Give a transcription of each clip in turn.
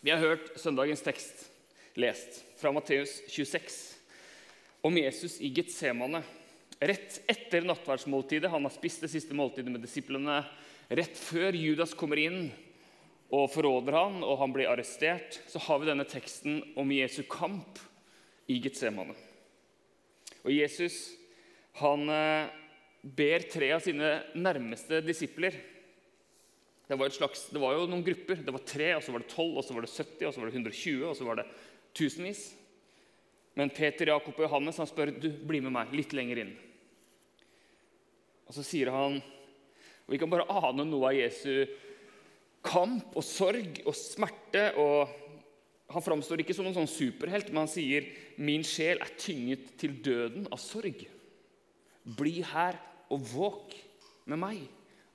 Vi har hørt søndagens tekst lest fra Matteus 26 om Jesus i Getsemane. Rett etter nattverdsmåltidet. Han har spist det siste måltidet med disiplene. Rett før Judas kommer inn og forråder han, og han blir arrestert, så har vi denne teksten om Jesu kamp i Getsemane. Og Jesus han eh, ber tre av sine nærmeste disipler det var, slags, det var, jo noen grupper. Det var tre, og så var det tolv, og så var det 70, og så var det 120, og så var det tusenvis. Men Peter, Jakob og Johannes han spør du, bli med meg litt lenger inn. Og så sier han og Vi kan bare ane noe av Jesu kamp og sorg og smerte. og Han framstår ikke som en sånn superhelt, men han sier, 'Min sjel er tynget til døden av sorg.' Bli her og våk med meg.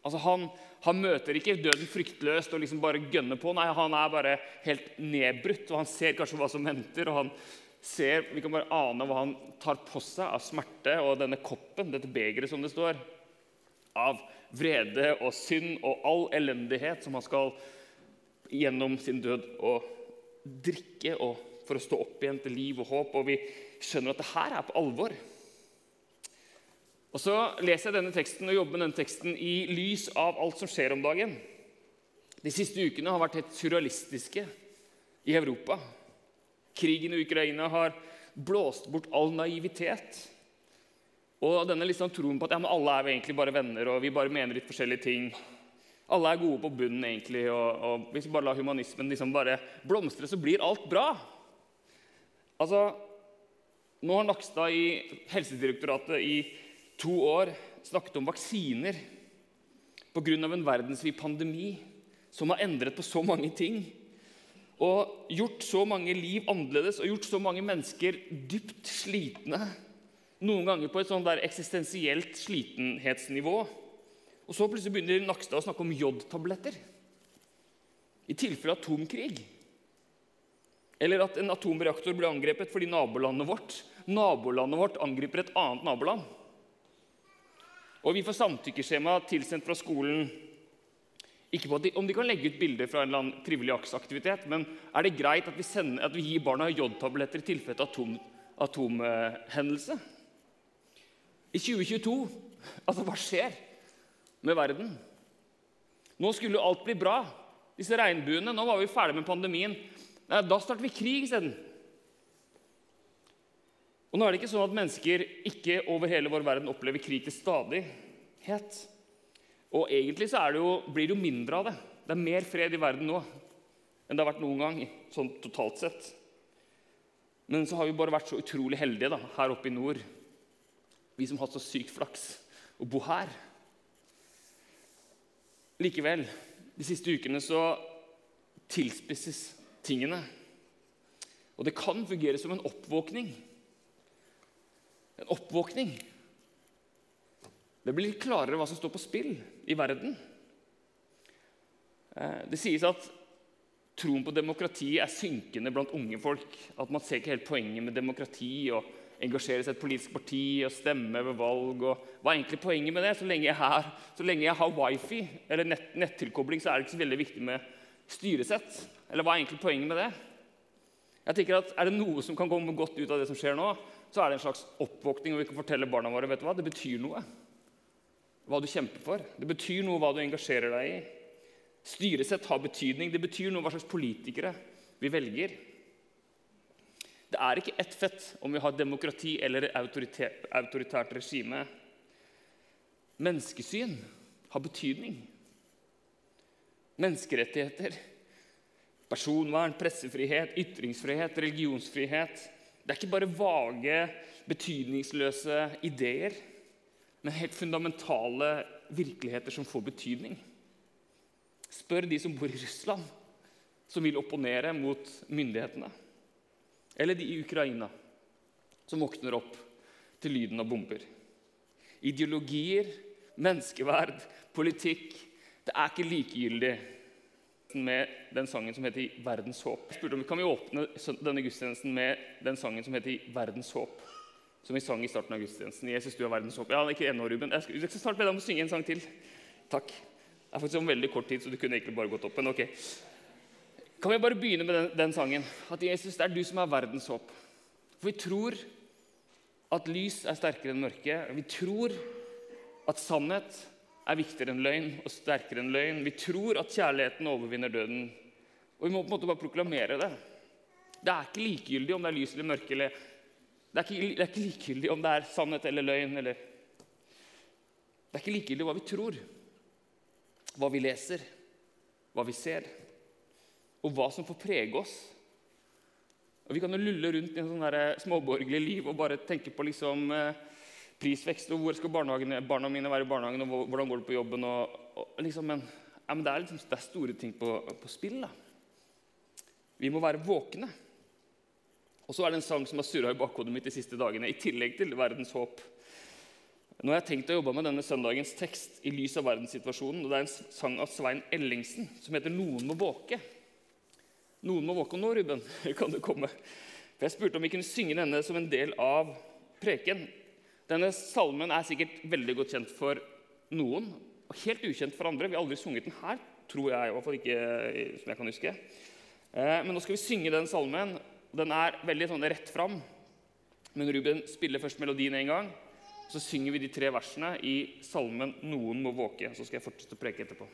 Altså han, han, møter ikke døden fryktløst og liksom bare gønner på. Nei, Han er bare helt nedbrutt, og han ser kanskje hva som venter. og han ser, Vi kan bare ane hva han tar på seg av smerte og denne koppen, dette begeret som det står, av vrede og synd og all elendighet som han skal gjennom sin død og drikke og for å stå opp igjen til liv og håp. Og vi skjønner at det her er på alvor. Og Så leser jeg denne teksten og jobber med denne teksten i lys av alt som skjer om dagen. De siste ukene har vært helt surrealistiske i Europa. Krigen i Ukraina har blåst bort all naivitet. Og denne liksom troen på at ja, alle er egentlig bare venner og vi bare mener litt forskjellige ting. Alle er gode på bunnen, egentlig, og, og hvis vi bare lar humanismen liksom bare blomstre, så blir alt bra. Altså, Nå har Nakstad i Helsedirektoratet i to år snakket om vaksiner pga. en verdensvid pandemi som har endret på så mange ting. Og gjort så mange liv annerledes og gjort så mange mennesker dypt slitne noen ganger på et sånn der eksistensielt slitenhetsnivå. Og så plutselig begynner Nakstad å snakke om jodtabletter. I tilfelle atomkrig. Eller at en atomreaktor blir angrepet fordi nabolandet vårt nabolandet vårt angriper et annet naboland. Og vi får samtykkeskjema tilsendt fra skolen ikke på de, om de kan legge ut bilder fra en eller annen trivelig aktivitet, men er det greit at vi, sender, at vi gir barna jodtabletter i tilfelle atom, atomhendelse? I 2022 Altså, hva skjer med verden? Nå skulle jo alt bli bra. Disse regnbuene Nå var vi ferdig med pandemien. Nei, da starter vi krig isteden. Og nå er det ikke sånn at mennesker ikke over hele vår verden opplever krig til stadighet. Og egentlig så det jo, blir det jo mindre av det. Det er mer fred i verden nå enn det har vært noen gang. sånn totalt sett. Men så har vi bare vært så utrolig heldige da, her oppe i nord vi som har hatt så sykt flaks å bo her. Likevel, de siste ukene så tilspisses tingene. Og det kan fungere som en oppvåkning. En oppvåkning. Det blir litt klarere hva som står på spill i verden. Eh, det sies at troen på demokrati er synkende blant unge folk. At man ser ikke helt poenget med demokrati. og engasjere seg i et politisk parti og stemme ved valg. Og hva er egentlig poenget med det? Så lenge jeg, har, så lenge jeg har wifi eller nett, nettilkobling, så er det ikke så veldig viktig med styresett. Eller hva er egentlig poenget med det? Jeg tenker at Er det noe som kan komme godt ut av det som skjer nå, så er det en slags oppvåkning, og vi kan fortelle barna våre vet du hva, det betyr noe. Hva du kjemper for. Det betyr noe hva du engasjerer deg i. Styresett har betydning. Det betyr noe hva slags politikere vi velger. Det er ikke ett fett om vi har demokrati eller autoritært regime. Menneskesyn har betydning. Menneskerettigheter, personvern, pressefrihet, ytringsfrihet, religionsfrihet Det er ikke bare vage, betydningsløse ideer, men helt fundamentale virkeligheter som får betydning. Spør de som bor i Russland, som vil opponere mot myndighetene. Eller de i Ukraina, som våkner opp til lyden av bomber. Ideologier, menneskeverd, politikk Det er ikke likegyldig med den sangen som heter 'Verdens håp'. Jeg spurte om vi kan vi åpne denne gudstjenesten med den sangen som heter 'Verdens håp'. Som vi sang i starten av gudstjenesten. Jesus, du er verdens håp. Ja, ikke ennå, Ruben. Jeg skal, snart be deg om å synge en sang til. Takk. Det er faktisk om veldig kort tid, så du kunne egentlig bare gått opp. Men ok. Kan vi bare begynne med den, den sangen? At Jesus, det er du som er verdens håp. For vi tror at lys er sterkere enn mørke. Vi tror at sannhet er viktigere enn løgn og sterkere enn løgn. Vi tror at kjærligheten overvinner døden. Og vi må på en måte bare proklamere det. Det er ikke likegyldig om det er lys eller mørke. Eller, det, er ikke, det er ikke likegyldig om det er sannhet eller løgn. Eller, det er ikke likegyldig hva vi tror, hva vi leser, hva vi ser og hva som får prege oss. Og Vi kan jo lulle rundt i en sånn småborgerlig liv og bare tenke på liksom, eh, prisvekst og hvor skal barna mine være i barnehagen, og hvordan går det på jobben. Og, og liksom, men, ja, men det, er liksom, det, er store ting på, på spill. da. Vi må være våkne. Og så er det en sang som har surra i bakhodet mitt de siste dagene, i tillegg til verdens håp. Nå har jeg tenkt å jobbe med denne søndagens tekst i lys av verdenssituasjonen. og Det er en sang av Svein Ellingsen som heter 'Noen må våke'. Noen må våke nå, Ruben. kan du komme? For Jeg spurte om vi kunne synge denne som en del av preken. Denne salmen er sikkert veldig godt kjent for noen, og helt ukjent for andre. Vi har aldri sunget den her, tror jeg. i hvert fall ikke som jeg kan huske. Eh, men nå skal vi synge den salmen. Den er veldig sånn rett fram. Men Ruben spiller først melodien en gang. Så synger vi de tre versene i salmen 'Noen må våke'. Så skal jeg fortsette å preke etterpå.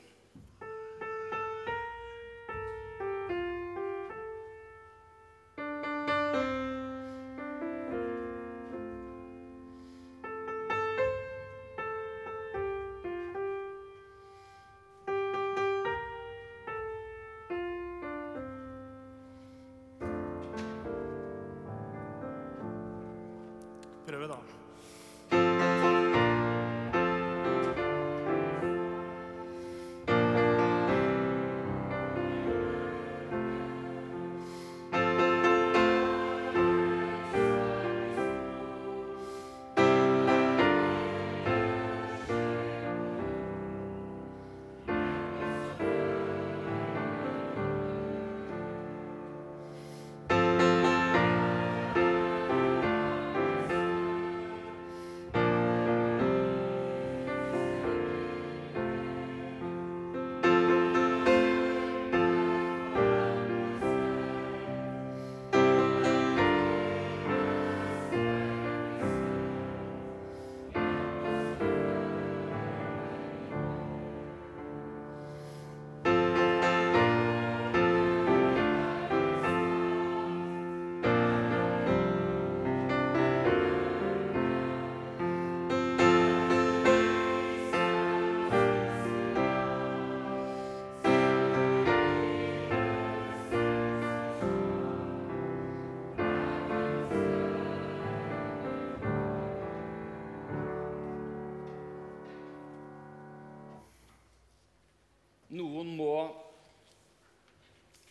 Må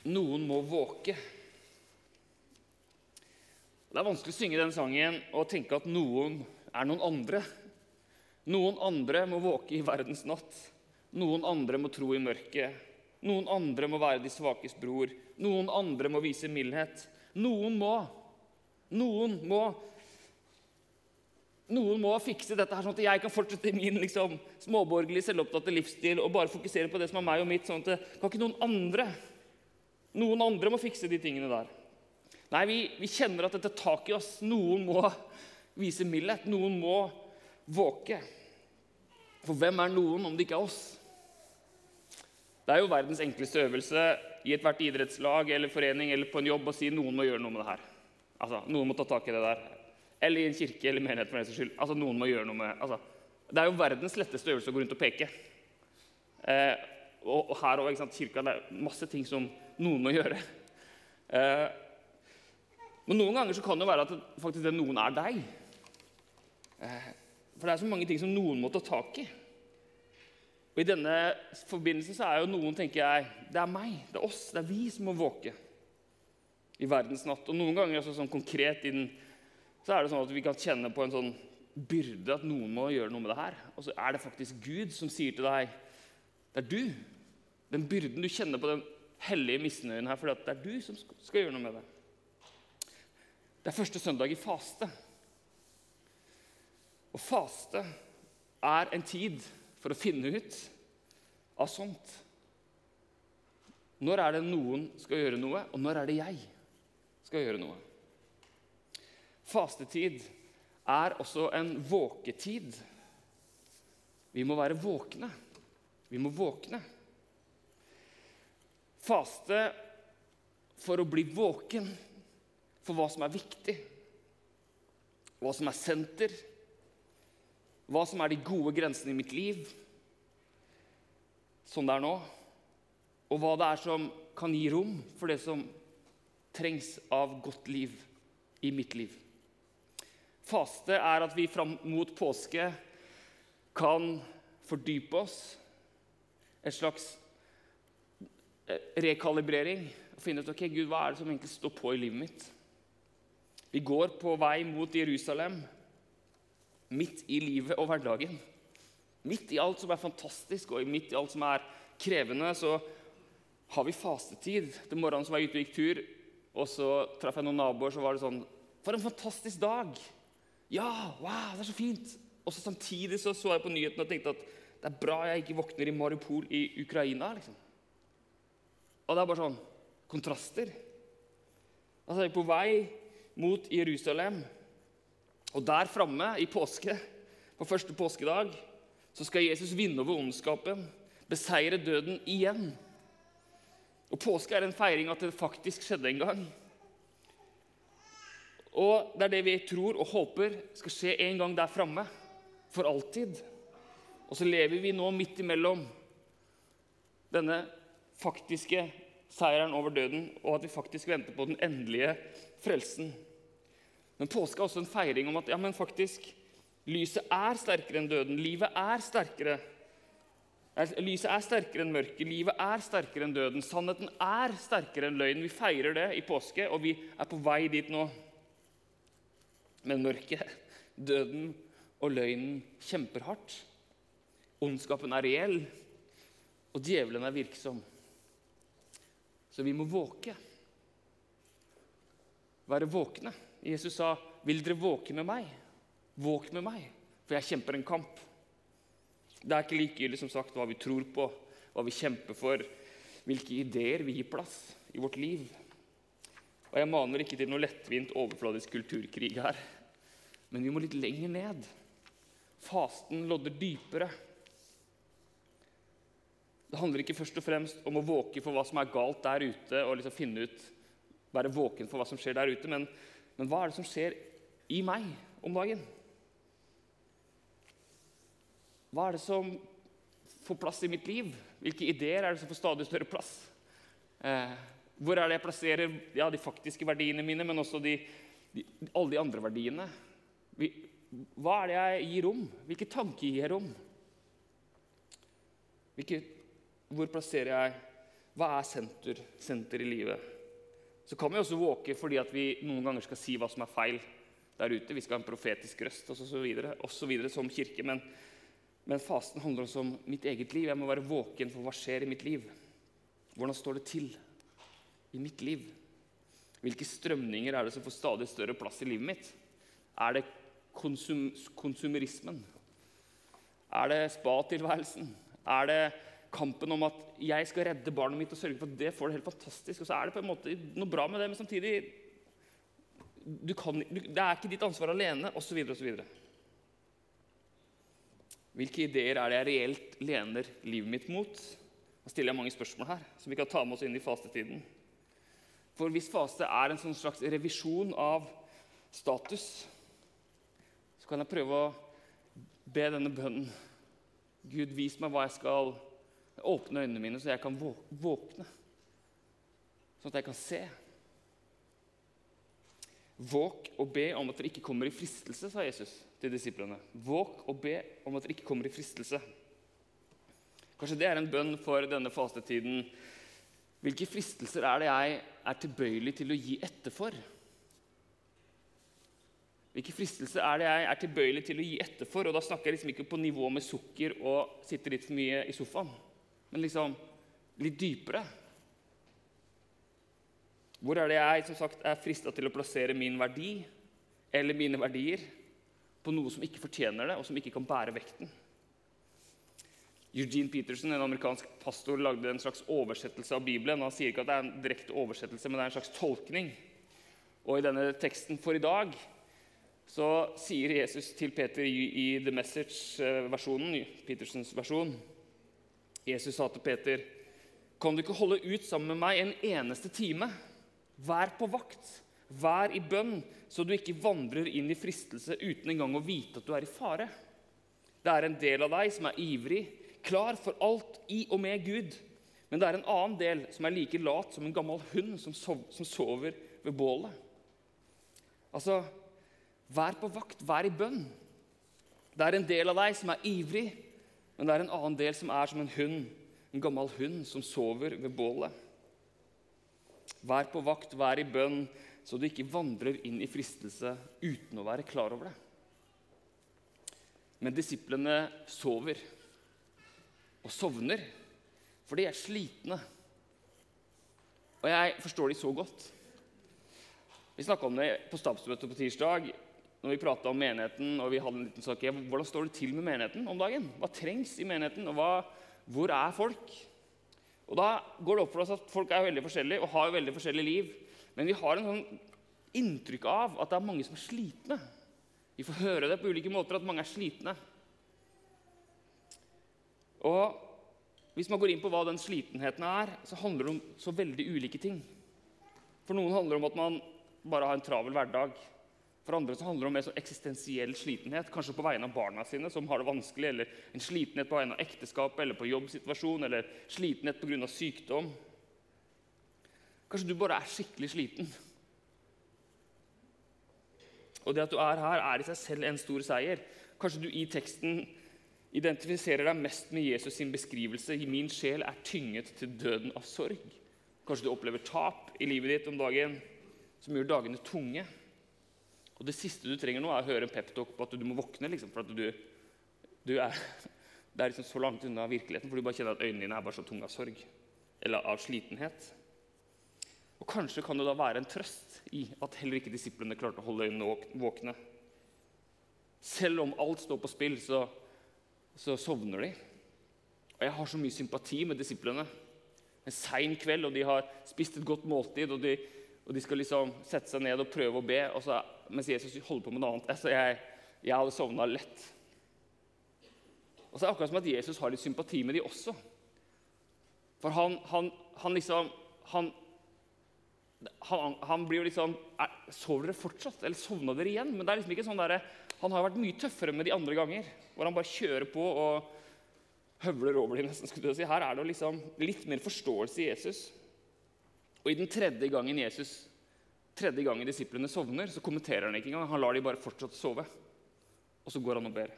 Noen må våke. Det er vanskelig å synge den sangen og tenke at noen er noen andre. Noen andre må våke i verdens natt. Noen andre må tro i mørket. Noen andre må være de svakes bror. Noen andre må vise mildhet. Noen må. Noen må noen må fikse dette her, sånn at jeg kan fortsette min liksom, småborgerlige, selvopptatte livsstil og bare fokusere på det som er meg og mitt. sånn at det, Kan ikke noen andre Noen andre må fikse de tingene der. Nei, vi, vi kjenner at dette tar i oss. Noen må vise mildhet. Noen må våke. For hvem er noen om det ikke er oss? Det er jo verdens enkleste øvelse i ethvert idrettslag eller forening eller på en jobb å si noen må gjøre noe med det her. Altså, Noen må ta tak i det der. Eller i en kirke eller menighet. for den skyld. Altså, noen må gjøre noe med, altså, Det er jo verdens letteste øvelse å gå rundt og peke. Eh, og, og, her òg. Kirka det er masse ting som noen må gjøre. Eh, men noen ganger så kan det være at faktisk det noen er deg. Eh, for det er så mange ting som noen må ta tak i. Og I denne forbindelsen så er jo noen tenker jeg, det er meg, det er oss, det er vi som må våke i verdens natt. Og noen ganger altså sånn konkret i den så er det sånn at vi kan kjenne på en sånn byrde at noen må gjøre noe med det her. Og så er det faktisk Gud som sier til deg Det er du. Den byrden du kjenner på den hellige misnøyen her, fordi det er du som skal gjøre noe med det. Det er første søndag i faste. Og faste er en tid for å finne ut av sånt. Når er det noen skal gjøre noe, og når er det jeg skal gjøre noe? Fastetid er også en våketid. Vi må være våkne. Vi må våkne. Faste for å bli våken for hva som er viktig, hva som er senter, hva som er de gode grensene i mitt liv, sånn det er nå, og hva det er som kan gi rom for det som trengs av godt liv i mitt liv. Faste er at vi fram mot påske kan fordype oss. Et slags eh, rekalibrering. Og finne ut ok, Gud, hva er det som egentlig står på i livet mitt. Vi går på vei mot Jerusalem, midt i livet og hverdagen. Midt i alt som er fantastisk, og midt i alt som er krevende, så har vi fastetid. Den morgenen som jeg ute og gikk tur, og så traff jeg noen naboer, så var det sånn For en fantastisk dag! Ja, wow, det er så fint! Og så samtidig så, så jeg på nyhetene og tenkte at det er bra jeg ikke våkner i Mariupol i Ukraina. liksom. Og det er bare sånn kontraster. Altså, jeg er på vei mot Jerusalem. Og der framme i påske, på første påskedag, så skal Jesus vinne over ondskapen, beseire døden igjen. Og Påske er en feiring at det faktisk skjedde en gang. Og det er det vi tror og håper skal skje en gang der framme. For alltid. Og så lever vi nå midt imellom denne faktiske seieren over døden, og at vi faktisk venter på den endelige frelsen. Men påske er også en feiring om at ja, men faktisk, lyset er sterkere enn døden. Livet er sterkere. Lyset er sterkere enn mørket. Livet er sterkere enn døden. Sannheten er sterkere enn løgnen. Vi feirer det i påske, og vi er på vei dit nå. Men mørket, døden og løgnen kjemper hardt. Ondskapen er reell, og djevelen er virksom. Så vi må våke. Være våkne. Jesus sa, 'Vil dere våke med meg?' Våk med meg, for jeg kjemper en kamp. Det er ikke likegyldig som sagt, hva vi tror på, hva vi kjemper for, hvilke ideer vi gir plass i vårt liv. Og Jeg maner ikke til noe lettvint, overfladisk kulturkrig her. Men vi må litt lenger ned. Fasten lodder dypere. Det handler ikke først og fremst om å våke for hva som er galt der ute, og liksom finne ut, være våken for hva som skjer der ute, men, men hva er det som skjer i meg om dagen? Hva er det som får plass i mitt liv? Hvilke ideer er det som får stadig større plass? Eh, hvor er det jeg plasserer ja, de faktiske verdiene mine, men også de, de, alle de andre verdiene? Hva er det jeg gir rom? Hvilke tanker gir jeg rom? Hvilke hvor plasserer jeg Hva er senter, senter i livet? Så kan vi også våke fordi at vi noen ganger skal si hva som er feil der ute. Vi skal ha en profetisk røst videre som kirke. Men, men fasten handler også om mitt eget liv. Jeg må være våken for hva skjer i mitt liv. Hvordan står det til i mitt liv? Hvilke strømninger er det som får stadig større plass i livet mitt? Er det konsum, konsumerismen? Er det spa-tilværelsen? Er det kampen om at jeg skal redde barnet mitt og sørge for at det får det helt fantastisk. Og så er det på en måte noe bra med det, men samtidig du kan, du, Det er ikke ditt ansvar alene, osv. osv. Hvilke ideer er det jeg reelt lener livet mitt mot? Da stiller jeg mange spørsmål her som vi kan ta med oss inn i fastetiden. For hvis faste er en sånn slags revisjon av status, så kan jeg prøve å be denne bønnen Gud, vis meg hva jeg skal Åpne øynene mine, så jeg kan våkne. Sånn at jeg kan se. Våk og be om at dere ikke kommer i fristelse, sa Jesus til disiplene. Våk og be om at dere ikke kommer i fristelse. Kanskje det er en bønn for denne fastetiden. Hvilke fristelser er det jeg er tilbøyelig til å gi etter for? Hvilke fristelser er det jeg er tilbøyelig til å gi etter for? Og da snakker jeg liksom ikke på nivå med sukker og sitte litt for mye i sofaen men liksom litt dypere. Hvor er det jeg som sagt, er frista til å plassere min verdi eller mine verdier på noe som ikke fortjener det, og som ikke kan bære vekten? Eugene Peterson, en amerikansk pastor, lagde en slags oversettelse av Bibelen. Han sier ikke at det er en direkte oversettelse, men det er en slags tolkning. Og i denne teksten for i dag så sier Jesus til Peter i The Message-versjonen, Petersens versjon Jesus sa til Peter, 'Kan du ikke holde ut sammen med meg en eneste time?' 'Vær på vakt, vær i bønn, så du ikke vandrer inn i fristelse uten engang å vite at du er i fare.' Det er en del av deg som er ivrig, klar for alt i og med Gud. Men det er en annen del som er like lat som en gammel hund som, sover ved bålet. Altså, vær på vakt, vær i bønn. Det er en del av deg som er ivrig, men det er en annen del som er som en hund, en gammel hund som sover ved bålet. Vær på vakt, vær i bønn, så du ikke vandrer inn i fristelse uten å være klar over det. Men disiplene sover og sovner, for de er slitne. Og jeg forstår de så godt. Vi snakka om det på stabsmøtet på tirsdag når vi prata om menigheten, og vi hadde en liten sak, hvordan står det til med menigheten om dagen? Hva trengs i menigheten, og hva, hvor er folk? Og Da går det opp for oss at folk er veldig forskjellige og har veldig forskjellige liv. Men vi har en sånn inntrykk av at det er mange som er slitne. Vi får høre det på ulike måter at mange er slitne. Og Hvis man går inn på hva den slitenheten er, så handler det om så veldig ulike ting. For noen handler det om at man bare har en travel hverdag. For andre så handler det om mer sånn eksistensiell slitenhet, kanskje på vegne av barna sine, som har det vanskelig, eller en slitenhet på vegne av ekteskapet eller på jobbsituasjon, eller slitenhet pga. sykdom. Kanskje du bare er skikkelig sliten. Og det at du er her, er i seg selv en stor seier. Kanskje du i teksten identifiserer deg mest med Jesus sin beskrivelse i 'min sjel er tynget til døden av sorg'. Kanskje du opplever tap i livet ditt om dagen som gjør dagene tunge. Og det siste du trenger nå, er å høre en peptalk på at du må våkne. Liksom, for at du, du er, det er liksom så langt unna virkeligheten, for du bare kjenner at øynene dine er bare så tunge av sorg eller av slitenhet. Og Kanskje kan det da være en trøst i at heller ikke disiplene klarte å holde øynene våkne. Selv om alt står på spill, så, så sovner de. Og Jeg har så mye sympati med disiplene. En sein kveld, og de har spist et godt måltid. og de og de skal liksom sette seg ned og prøve å be, så, mens Jesus holder på med noe annet. Altså, jeg, jeg hadde sovna lett. Og så er det akkurat som at Jesus har litt sympati med de også. For han, han, han liksom han, han, blir jo liksom er, Sover dere fortsatt? Eller sovna dere igjen? Men det er liksom ikke sånn der, han har vært mye tøffere med de andre ganger. Hvor han bare kjører på og høvler over dem. nesten, skulle du si. Her er det liksom litt mer forståelse i Jesus. Og i den tredje gangen Jesus, tredje gangen disiplene sovner, så kommenterer han ikke engang. Han lar de bare fortsatt sove. Og så går han og ber.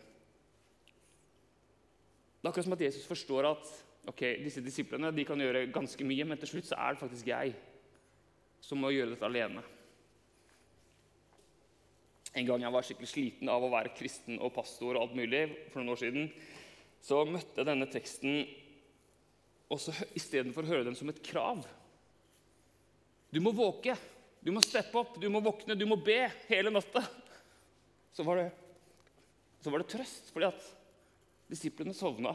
Det er akkurat som at Jesus forstår at ok, disse disiplene de kan gjøre ganske mye, men til slutt så er det faktisk jeg som må gjøre dette alene. En gang jeg var skikkelig sliten av å være kristen og pastor og alt mulig, for noen år siden, så møtte jeg denne teksten og istedenfor å høre den som et krav du må våke, du må steppe opp, du må våkne, du må be hele natta. Så var det, så var det trøst, fordi at disiplene sovna.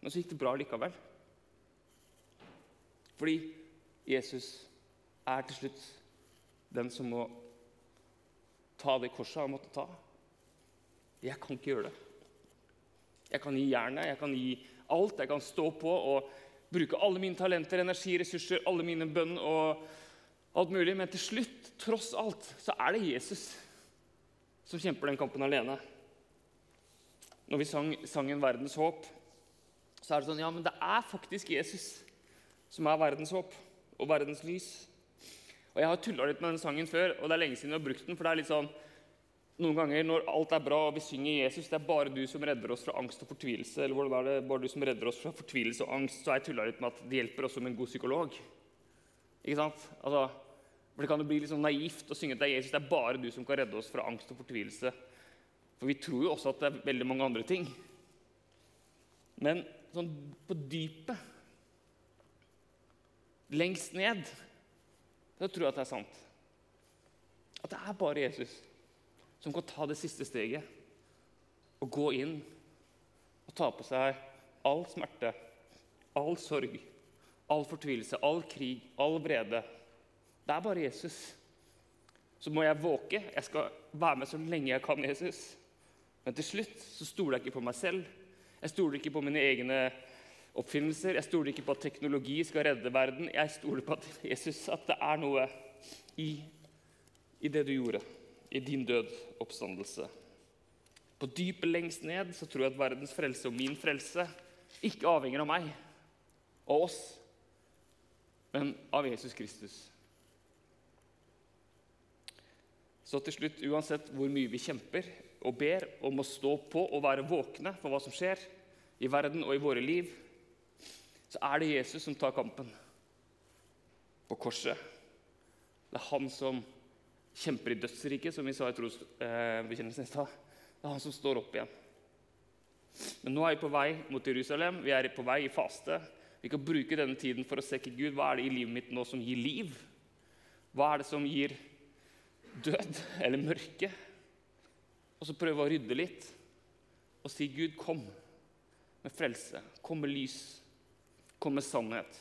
Men så gikk det bra likevel. Fordi Jesus er til slutt den som må ta det korset han måtte ta. Jeg kan ikke gjøre det. Jeg kan gi jernet, jeg kan gi alt. Jeg kan stå på og bruke alle mine talenter, energi, ressurser, alle mine bønn og alt mulig. Men til slutt, tross alt, så er det Jesus som kjemper den kampen alene. Når vi sang sangen 'Verdens håp', så er det sånn Ja, men det er faktisk Jesus som er verdens håp og verdens lys. Og Jeg har tulla litt med den sangen før, og det er lenge siden jeg har brukt den. for det er litt sånn, noen ganger når alt er bra og vi synger Jesus, det er bare du som redder oss fra angst og fortvilelse, eller hvordan er det, bare du som redder oss fra fortvilelse og angst, så har jeg tulla litt med at det hjelper også med en god psykolog. Ikke sant? Altså, for Det kan jo bli litt sånn naivt å synge at det er Jesus, det er bare du som kan redde oss fra angst og fortvilelse. For vi tror jo også at det er veldig mange andre ting. Men sånn på dypet, lengst ned, så tror jeg at det er sant. At det er bare Jesus som kan ta det siste steget og gå inn og ta på seg all smerte, all sorg, all fortvilelse, all krig, all vrede. Det er bare Jesus. Så må jeg våke. Jeg skal være med så lenge jeg kan, Jesus. Men til slutt så stoler jeg ikke på meg selv. Jeg stoler ikke på mine egne oppfinnelser. Jeg stoler ikke på at teknologi skal redde verden. Jeg stoler på at Jesus, at det er noe i, i det du gjorde, i din død oppstandelse. På dypet lengst ned så tror jeg at verdens frelse og min frelse ikke avhenger av meg og oss, men av Jesus Kristus. Så til slutt, uansett hvor mye vi kjemper og ber om å stå på og være våkne for hva som skjer i verden og i våre liv, så er det Jesus som tar kampen på korset. Det er han som kjemper i dødsriket, som vi sa i trosbekjennelsen i stad. Det er han som står opp igjen. Men nå er vi på vei mot Jerusalem. Vi er på vei i faste. Vi kan bruke denne tiden for å se Gud, hva er det i livet mitt nå som gir liv. Hva er det som gir død eller mørke? Og så prøve å rydde litt og si, Gud, kom med frelse. Kom med lys. Kom med sannhet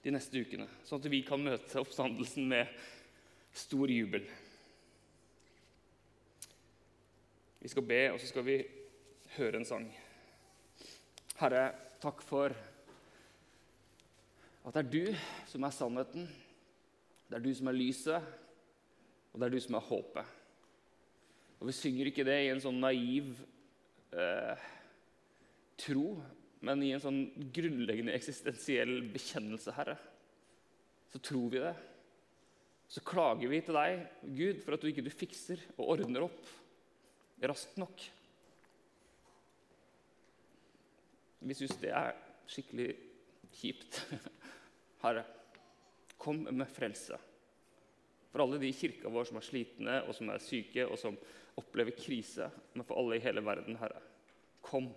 de neste ukene, sånn at vi kan møte oppstandelsen med stor jubel. Vi skal be, og så skal vi høre en sang. Herre, takk for at det er du som er sannheten, det er du som er lyset, og det er du som er håpet. Og Vi synger ikke det i en sånn naiv eh, tro, men i en sånn grunnleggende eksistensiell bekjennelse, Herre. Så tror vi det. Så klager vi til deg, Gud, for at du ikke du fikser og ordner opp raskt nok. Vi syns det er skikkelig kjipt. Herre, kom med frelse. For alle de i kirka vår som er slitne og som er syke og som opplever krise. Men for alle i hele verden, Herre, kom.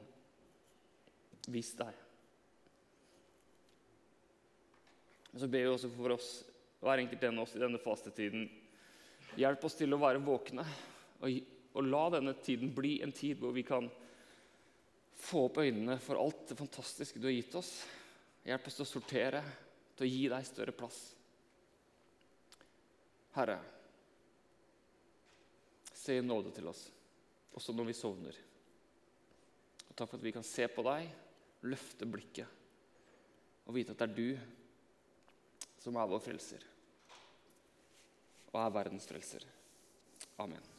Vis deg. Og så ber vi også for oss, hver enkelt en av oss i denne fastetiden. Hjelp oss til å være våkne og og la denne tiden bli en tid hvor vi kan få opp øynene for alt det fantastiske du har gitt oss. Hjelp oss til å sortere, til å gi deg større plass. Herre, se i nåde til oss, også når vi sovner. Og takk for at vi kan se på deg, løfte blikket og vite at det er du som er vår frelser og er verdens frelser. Amen.